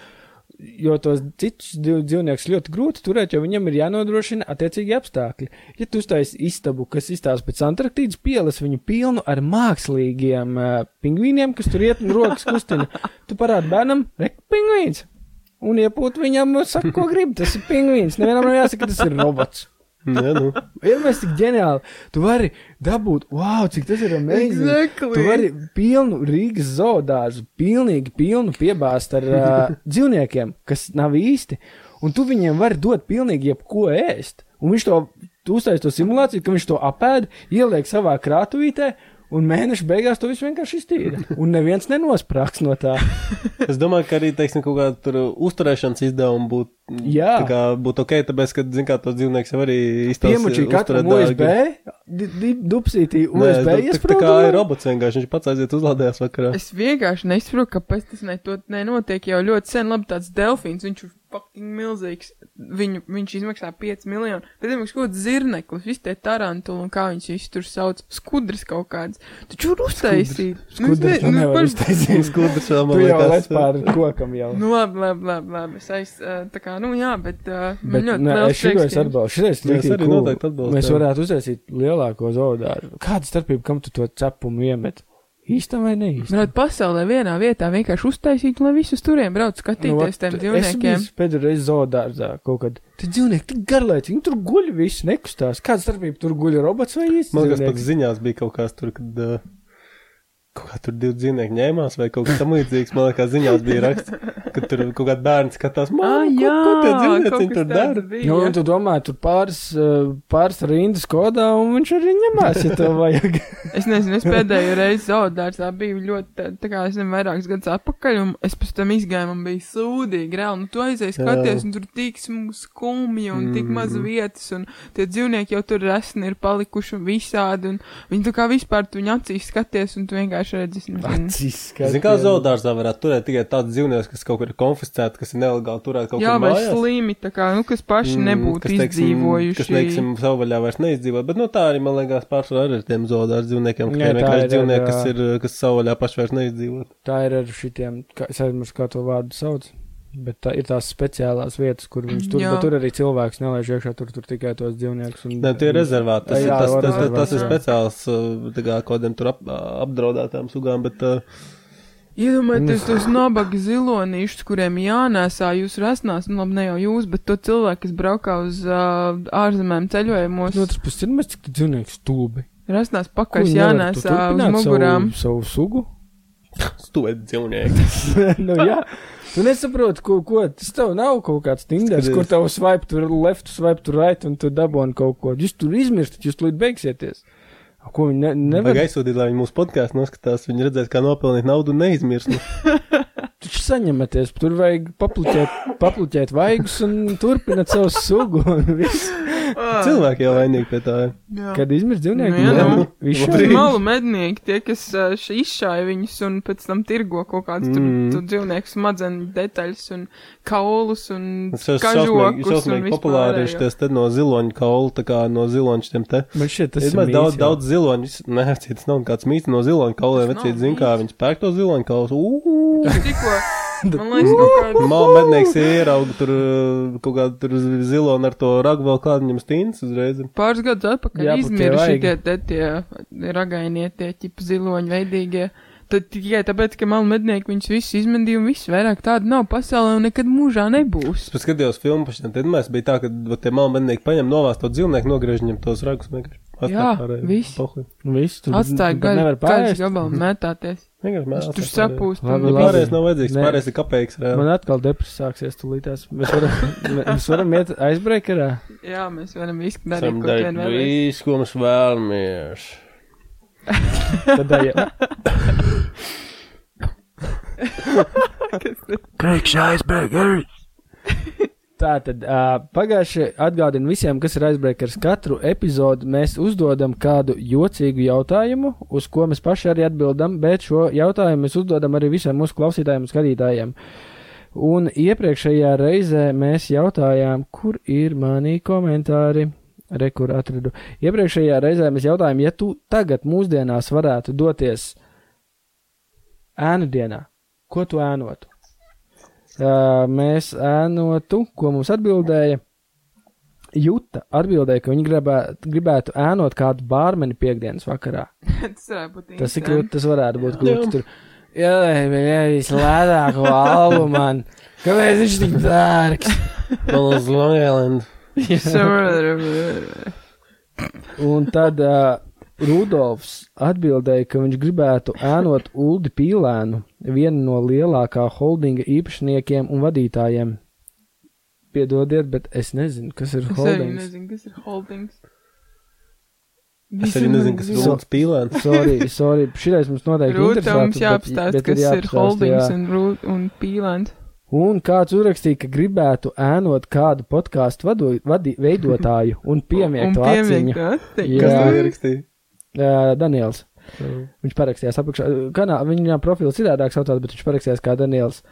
jo tos citus dzīv- dzīvniekus ļoti grūti turēt, jo viņam ir jānodrošina attiecīgi apstākļi. Ja tu uztais istabu, kas izstāsta pēc Antarktīdas pielas, viņu pilnu ar mākslīgiem uh, pingvīniem, kas tur iet un rokas kustina, tu parādi bērnam, re, pingvīns! Un iepūt viņam, saka, ko grib, tas ir pingvīns. Nevienam nav jāsaka, ka tas ir robots. Jā, nu. Ir mēs tik ģeniāli. Tu vari dabūt, wow, cik tas ir amazing. Exactly. Tu vari pilnu Rīgas zoodārzu, pilnīgi pilnu piebāzt ar uh, <laughs> dzīvniekiem, kas nav īsti. Un tu viņiem vari dot pilnīgi jebko ēst. Un viņš to, tu uztais to simulāciju, ka viņš to apēd, ieliek savā krātuvītē, un mēneša beigās to visu vienkārši iztīra. Un neviens nenosprāgs no tā. <laughs> Es domāju, ka arī, teiksim, kaut kāda tur uzturēšanas izdevuma būtu. Jā. Tā kā būtu ok, tāpēc, ka, zin kā, tos dzīvnieks jau arī izstāsta. Piemučīja katram USB, Nē, USB tā, tā, tā kā ir robots vienkārši, viņš pats aiziet uzlādējās vakarā. Es vienkārši nesaprotu, kāpēc tas ne, to nenotiek jau ļoti sen. Labi, tāds delfīns, viņš ir fucking milzīgs. Viņu, viņš izmaksā 5 miljonu. Bet, piemēram, kaut kāds zirneklis, visi tie tarantuli un kā viņš visu tur sauc, skudras kaut kāds. Taču var uztaisīt. Nu, Skudras ne- tu nu, nevar par- iztaisīt. Skudrs vēl Tu man jau lec liekas. pār kokam jau. Nu, labi, labi, labi, labi. Es aiz, tā kā, nu, jā, bet, uh, Bet, man ļoti nē, liels prieks, es atbalstu. Šitais ir arī noteikti atbalstu, Mēs varētu uztaisīt lielāko zoodāru. Kāda starpība, kam tu to cepumu iemet? Īstam vai neīstam? Varētu pasaulē vienā vietā vienkārši uztaisīt, lai visus turiem brauc skatīties tiem dzīvniekiem. Es pēdējo reizi zoodārzā kaut kad. Tie dzīvnieki tik garlaicīgi, viņi tur guļ visi, nekustās. Kāda starpība tur guļ robots vai īsts? Man liekas, pat ziņās bija kaut kāds tur, kad uh, kaut kā tur divi dzīvnieki ņēmās vai kaut kas tam līdzīgs. Man liekas, ziņās bija raksts, ka tur kaut kāds bērns skatās, Ah, man, ko, ko tie kas tur dara. Nu, un tu domā, tur pāris, uh, pāris rindas kodā, un viņš arī ņemās, ja to vajag. <laughs> Es nezinu, es pēdējo reizi zaudārsā biju ļoti, tā, tā kā es nezinu, vairākus gadus atpakaļ, un es pēc tam izgāju, man bija sūdīgi, reāli, nu tu aizēji skaties, un tur tik skumji, un tik maz vietas, un tie dzīvnieki jau tur resni ir palikuši un visādi, un viņi tā kā vispār tu viņu acīs skaties, un tu vienkārši redzi, es nezinu. Acis, Zini, kā zoodārzā varētu turēt tikai tāds dzīvnieks, kas kaut kur ir konfiscēts, kas ir nelegāli turēt kaut Jā, kur vai mājās. slimi, tā kā, nu, kas paši Mm, nebūtu kas, teiksim, izdzīvojuši. Kas, teiksim, savvaļā vairs neizdzīvo, bet, nu, tā arī, man liekas, pārsvarā arī ar tiem zoodārs dzīvniekiem, ka Jā, ir vienkārši ir, dzīvnieki, jā. kas ir, kas savvaļā paši vairs neizdzīvo. Tā ir ar šitiem, kā, es aizmirsu, kā to vārdu sauc. Bet tā ir tās speciālās vietas, kur viņš tur, Jā. bet tur arī cilvēks nelaiž iekšā, tur, tur tikai tos dzīvniekus. Un, Nē, tie ir rezervāti. Tas, Jā, ir, tas, tas, tas, tas ir jā. speciāls, tā kā kādiem tur ap, apdraudētām sugām, bet, uh, Iedomājieties tos nabaga zilonīšus, kuriem jānēsā jūs rasnās, nu labi, ne jau jūs, bet to cilvēku, kas braukā uz uh, ārzemēm ceļojumos, No otras puses, ir mēs cik tie dzīvnieki stulbi. rasnās pakaļ jānēsā tu uz mugurām. Savu, savu sugu? stūēt dzīvnieki. <laughs> nu, jā. Tu nesaproti, ko, ko tas tev nav kaut kāds tinders, Skaties. kur tev swipe tur left, swipe tur right, un tu dabūni kaut ko. Jūs tur izmirstat, jūs tulīt beigsiieties. Ko viņi ne, nevar Vajag aizsūtīt, lai viņi mūsu podkāstu noskatās, viņi redzēs, kā nopelnīt naudu un neizmirst. <laughs> Taču saņematies. Tur vajag papluķēt, papluķēt vaigus un turpināt savu sugu. un viss. Ah, Cilvēki jau vainīgi pie tā. jā. Kad izmirst dzīvnieki, Nu, jā, nu. viņš ir malu mednieki, tie, kas izšāja viņus un pēc tam tirgo kaut kādus mm. Mm. tur dzīvnieku smadzenu detaļas un kaulus un Tas ir šausmīgi, kažokus un šausmīgi populāri ir vispārējo. šies te no ziloņa kaula, tā kā no ziloņa šiem te. Man šķiet, tas Ir ir mīts daudz, jau. daudz ziloņus, nē, tas nav kāds mīts no ziloņa kauliem, vecīt zin, kā viņi spēk to ziloņa kaulus. Tikko, man liekas. Māla mednieks ierauga tur uh, kaut kādu tur zilonu ar to ragu vēl kādu viņam stīns uzreiz. Pāris gadus atpakaļ bet tie tie, tie, ragainie, tie ķipa ziloņi veidīgie. Tad tikai tāpēc, ka malu mednieki viņus visus izmendīja un viss vairāk tādu nav pasaulē un nekad mūžā nebūs. Es skatījos filmu par šiem tēmām, bija tā, ka tie māla mednieki paņem novāst to dzīvnieku, nogriež viņam tos ragus. vienkārši atstāj Jā, viss. Pohuj. Viss tur Atstāja gaļu, gaļas gabalu mētāties. Vienkārši Tur sapūst. Labi, labi. viss. Pārējais nav vajadzīgs, Nē. pārējais ir kapeiks. reāli. Man atkal depresija sāksies tūlītās. Mēs varam, <laughs> mēs varam iet aizbreakerā. Jā, mēs varam visu darīt, Esam ko vien vēlamies. visu, ko mēs vēlamies. <laughs> Tad jā. <laughs> Priekšā aizbēgari! Tā tad uh, pagājuši atgādinu visiem, kas ir aizbreakers. Katru epizodi mēs uzdodam kādu jocīgu jautājumu, uz ko mēs paši arī atbildam, bet šo jautājumu mēs uzdodam arī visiem mūsu klausītājiem un skatītājiem. Un iepriekšējā reizē mēs jautājām, kur ir mani komentāri. Rekur atradu. Iepriekšējā reizē mēs jautājām, ja tu tagad mūsdienās varētu doties ēnu dienā, ko tu ēnotu? Mēs ēnotu, ko mums atbildēja. Juta atbildēja, ka viņi gribē, gribētu ēnot kādu bārmeni piekdienas vakarā. <laughs> Tas varētu būt Tas, ir, interesanti. grūti, tas varētu būt Jā. grūti. Tur, jā, vislētāko albu <laughs> man. Kāpēc viņš tik dārgs? <laughs> Man uz Long Island. Un tad uh, Rudolfs atbildēja, ka viņš gribētu ēnot Uldi Pīlēnu, vienu no lielākā holdinga īpašniekiem un vadītājiem. Piedodiet, bet es nezinu, kas ir Es holdings. nezinu, kas ir holdings. Es arī nezinu, kas ir Lūdzu Pīlēns. Sorry, <laughs> sorry. Šitais mums noteikti Rūta mums jāapstāsta, kas ir holdings jā. un, rūt, un pīlēns. Un kāds uzrakstīja, ka gribētu ēnot kādu podkāstu veidotāju un piemiektu aciņu. Jā. Kas to ierakstīja? Uh, Daniels. Viņš parakstījās apakšā. Kanā, viņa profils citādāk saucās, bet viņš parakstījās kā Daniels.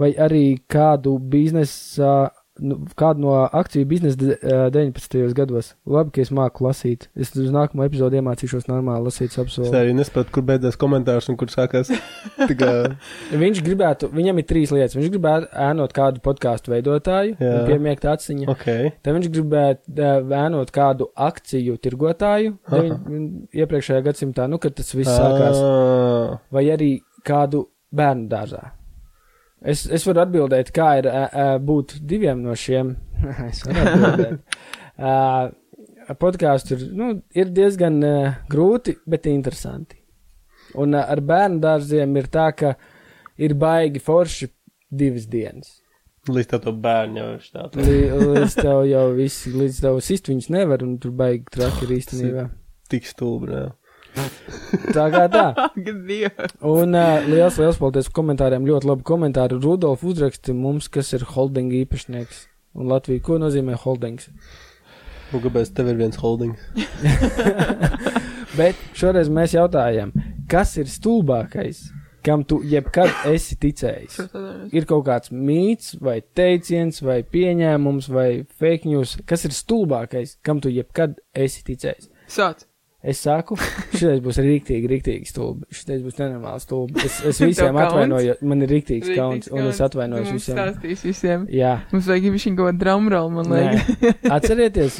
Vai arī kādu biznesa, nu, kādu no akciju biznesa de- ā, 19. gados. Labi, ka es māku lasīt. Es uz nākamo epizodu iemācīšos normāli lasīt Es apsolu. arī nesaprotu, kur beidzās komentārs un kur sākās. <laughs> Tikai Viņš gribētu, viņam ir trīs lietas. Viņš gribētu ēnot kādu podkāstu veidotāju piemiekt aciņu. ok. Tad viņš gribētu ēnot kādu akciju tirgotāju deviņ- iepriekšējā gadsimtā, nu, kad tas viss sākās. Vai arī kādu bērnu dārzā. Es, es varu atbildēt, kā ir ā, būt diviem no šiem. <laughs> es varu atbildēt. Uh, Podkāsts ir, nu, ir diezgan uh, grūti, bet interesanti. Un uh, ar bērnu dārziem ir tā, ka ir baigi forši divas dienas. Līdz to bērnu jau ir. Lī- Līdz tev jau viss, līdz tev sist viņus nevar, un tur baigi traki ir īstenībā. Tik stulbi, jā. Tā <laughs> kā tā. Un uh, liels, liels paldies par komentāriem. Ļoti labi komentāri. Rudolf uzraksti mums, kas ir holding īpašnieks. Un Latvija, ko nozīmē holdings? Un kāpēc tev ir viens holdings? <laughs> Bet šoreiz mēs jautājam, kas ir stulbākais, kam tu jebkad esi ticējis? Ir kaut kāds mīts, vai teiciens, vai pieņēmums, vai fake news, kas ir stulbākais, kam tu jebkad esi ticējis? Sāc. Es saku, šis būs rīktīgi, rīktīgi stulbi. Šis būs nenormāli stulbi. Es, es <laughs> visiem atvainojos, man ir rīktīgs kauns, un es atvainojos mums visiem. Stāstīs visiem. Jā, Mums vajag viņš kaut kādu drumroll, man liekas. <laughs> Atcerieties,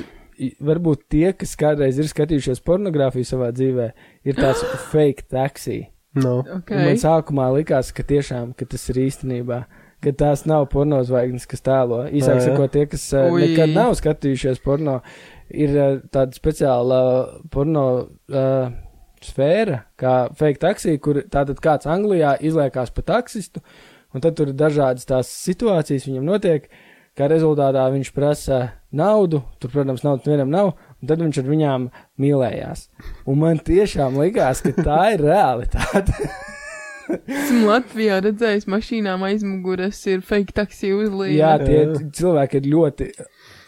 varbūt tie, kas kādreiz ir skatījušies pornogrāfiju savā dzīvē, ir tāds <gasps> fake taxi. No. Okay. Okay. Man sākumā likās, ka tiešām ka tas ir īstenībā. Ka tās nav porno zvaigznes, kas tēlo. Īsāk sakot, tie, kas Ui. nekad nav skatījušies porno, ir uh, tāda speciāla uh, porno uh, sfēra, kā fake taxi, kur tātad kāds Anglijā izliekās pa taksistu, un tad tur ir dažādas tās situācijas viņam notiek, kā rezultātā viņš prasa naudu, tur, protams, naudas vienam nav, un tad viņš ar viņām mīlējās. Un man tiešām likās, ka tā ir realitāte. <laughs> Esmu Latvijā redzējis mašīnām aizmugures ir fake taksi uzlīme. Jā, tie Jā. cilvēki ir ļoti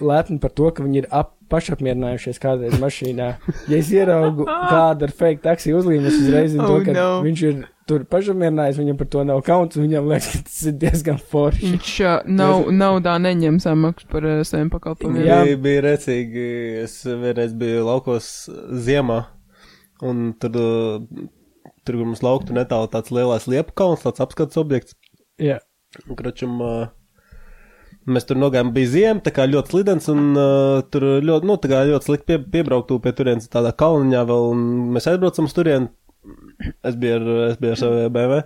lepni par to, ka viņi ir ap, pašapmierinājušies kādreiz mašīnā. Ja es ieraugu <laughs> kādu ar fake taksi uzlīmi, es uzreiz zinu, Oh, to, ka no. viņš ir tur pašapmierinājies, viņam par to nav kauns, un viņam liekas, ka tas ir diezgan forši. Viņš uh, nav, naudā neņem samaksu par uh, saviem pakalpojumiem. Jā. Bija, bija rēcīgi, es vienreiz biju laukos ziemā, un tur, uh, tur kur mums lauktu netālu tāds lielais liepu kalns, tāds apskats objekts. Jā, Un, Kračam, mēs tur nogājām, bija ziema, tā kā ļoti slidens, un uh, tur ļoti, nu, tā kā ļoti slikti pie, piebraukt pie turienes tādā kalniņā vēl, un mēs aizbraucam uz turieni. Es biju ar, es biju ar savu BMW.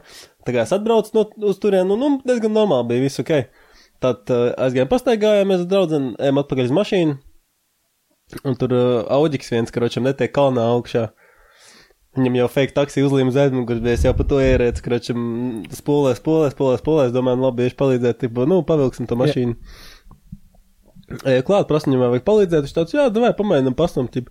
Tā kā es atbraucu no, uz turieni, nu, nu, diezgan normāli bija, viss ok. Tad uh, aizgājām pastaigājāmies ar draudzen, ejam atpakaļ uz mašīnu, un tur uh, auģiks viens, karočam, netiek kalnā augšā. Viņam jau fake taksi uzlīma uz aizmugures, bet es jau par to ierēcu, ka viņam spolē, spolē, spolē, spolē. Es domāju, nu, labi, viņš palīdzēt, tipo, nu, pavilksim to mašīnu. Eju klāt, prasu viņam, vai vajag palīdzēt. Viņš tāds, jā, davai, pamēģinam pastumt. Tip.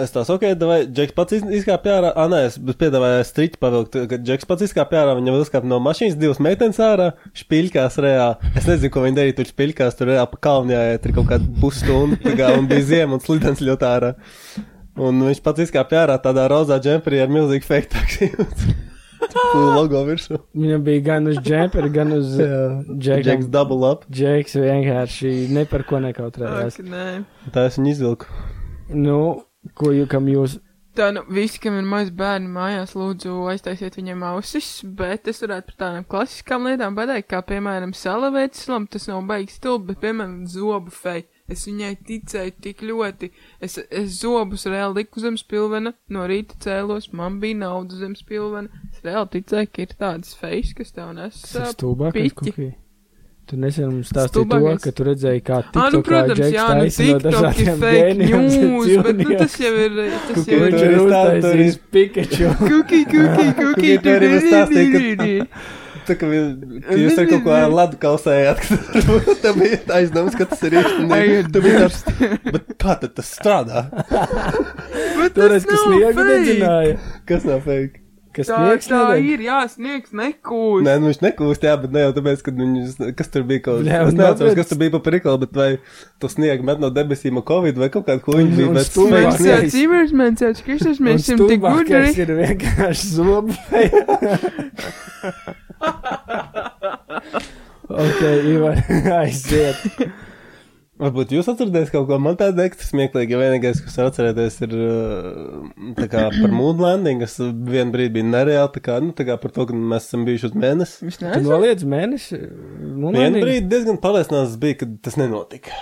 Es tās, ok, davai, Džeks pats iz- izkāpa ārā. Ah, nē, es piedāvāju striķi pavilkt, kad Džeks pats izkāpa ārā. Viņam izkāpa no mašīnas divas meitenes ārā, špiļkās reāli. Es nezinu, ko viņi darīja, tur špiļkās, tur reāli pa kalnu jāiet, tur kaut kādu pusstundu, tā kā, un bija ziema un slidens ļoti ārā. Un viņš pats izkāpa ārā tādā rozā džemperī ar milzīgu fake taksi. <laughs> logo virsū. viņam bija gan uz džemperi, gan uz uh, Džeks džeksa. double up. Džeks vienkārši ne par ko nekautrējās. Ak, nē. Tā es viņu izvilku. Nu, ko jūs, kam jūs Tā, nu, visi, kam ir mazi bērni mājās, lūdzu, aiztaisiet viņiem ausis, bet es varētu par tādām klasiskām lietām pateikt, kā, piemēram, salavētas lam, tas nav baigs stulbi, bet, piemēram, zobu fei. Es viņai ticēju tik ļoti. Es, es zobus reāli liku zem spilvena, no rīta cēlos, man bija nauda zem spilvena. Es reāli ticēju, ka ir tādas fejas, kas tev nes. tas ir stulbākais? Kuki? Tu nesen mums stāstīji to, ka tu redzēji, kā Ā, nu, protams, jā, nu, TikTok ir fake news, <laughs> bet, nu, tas jau ir, tas jau Viņš ir. ir Tur ir ir- uztaisījis Pikachu. Kuki, kuki, kuki, tu ka- kuki. <laughs> Tā kā jūs ar kaut ko ar ladu kausējāt, ka <laughs> tā bija aizdoms, ka tas ir tu tāds, <laughs> bet kā tad tas strādā? <laughs> Toreiz, tas kas sniegu fake. dedzināja. Kas nav fake? Kas Tā, sniegs tā nedeg. ir, jā, sniegs nekūst. Nē, nu viņš nekūst, jā, bet ne jau tāpēc, ka viņus, kas tur bija kaut kas. Es neatceros, kas tur bija pa prikolu, bet vai to sniegu met no debesīm ar covid vai kaut kādu huņu bija, bet stulbāk Mēs sniegs sniegs. sniegs. jau cīmēs, mēs esam tik gudri. ir vienkārši zobu. <laughs> ok, Ivar, <laughs> aiziet. Varbūt jūs atceraties kaut ko, man tāda ekstra smieklīga, ja vienīgais, kas var atcerēties, ir uh, tā kā par moon landing, kas vienu brīdi bija nereāli, tā kā, nu, tā kā par to, ka mēs esam bijuši uz mēnesi. Viņš noliedz mēneši? Vienu brīdi diezgan pārliecināts bija, ka tas nenotika.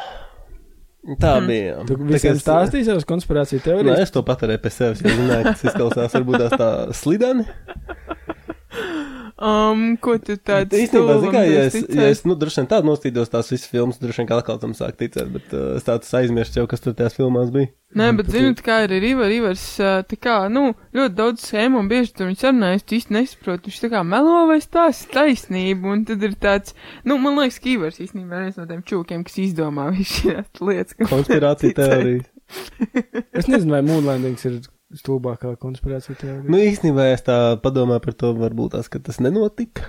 Tā bija. jā. Hmm. Tu visiem es- stāstīji savas konspirācijas Nē, teorijas? es to paturēju pie sevis, jo zināju, ka tas izklausās varbūt tā slideni. Um, ko tu tāds Īstenībā, zini ja es, stulbums ja es nu, droši vien tādu nostīdos tās visas filmas, droši vien kā atkal tam sāk ticēt, bet uh, es tāds aizmirstu jau, kas tur tajās filmās bija. Nē, bet zinu, kā ir River, Rivers, ā, tā kā, nu, ļoti daudz schēmu un bieži tur viņš sarunājas, tu īsti nesaproti, viņš tā kā melo vai stāsta taisnību, un tad ir tāds, nu, man liekas, ka Ivers īstenībā ir viens no tiem čūkiem, kas izdomā visu šīs lietas. Konspirācija <laughs> ticēt. <laughs> Es nezinu, vai Moonlandings ir stulbākā konspirācija teorija. Nu, īstenībā es tā padomāju par to, varbūt tās, ka tas nenotika.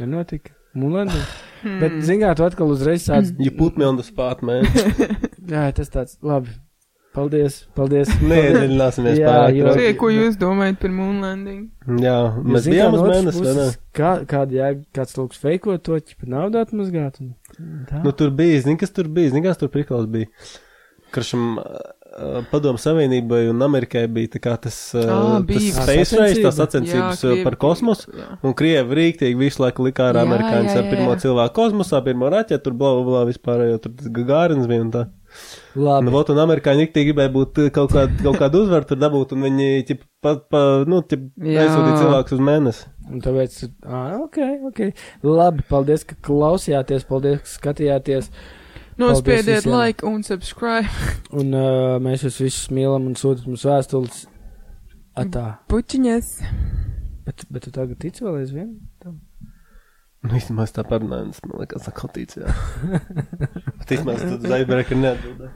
Nenotika. Moonlandings. Hmm. Bet, zināt, tu atkal uzreiz sāc. You put me on the spot, man. <laughs> Jā, tas tāds, labi. Paldies, paldies. <laughs> Neiedziļināsimies Jā, pārāk. jo- Tie, ko jūs domājat par Moonlanding? Jā, mēs kā bijām uz mēnesi, vai ne? Kā, kāda jēga, kāds lūks feikot to, ķipa naudu atmazgāt? Un, tā. Nu, tur bija, zini, kas tur bija, zini, kas tur prikals bija. Karšam padomu savienībai un Amerikai bija tā kā tas, uh, space race, tās Jā, sacensības uh, Krievi- par kosmosu. Jā. Un Krievi rīktīgi visu laiku likā ar Jā, amerikāņus jā, ar jā, pirmo jā. cilvēku kosmosā, pirmo raķetu, tur blā, blā, blā, vispār, jo tur Gagārins bija un tā. Nu, Labi. vot, un amerikāņi rīktīgi gribēja būt uh, kaut kādu, kaut kādu uzvaru tur dabūt, un viņi, ķip, pa, pa, nu, Jā. aizsūtīja cilvēkus uz mēnesi. Un tāpēc, ah, ok, ok. Labi, paldies, ka klausījāties, paldies, ka skatījāties. Nospiediet like un subscribe. <laughs> Un uh, mēs jūs visus mīlam un sūtat mums vēstules. Atā. Pučiņas. Bet, bet tu tagad tici vēl aizvien? tam? Nu, īstenībā es tā parunāju, un tas man liekas, ka kotīts, jā. Bet īstenībā es tad zaibēku neatbildēju.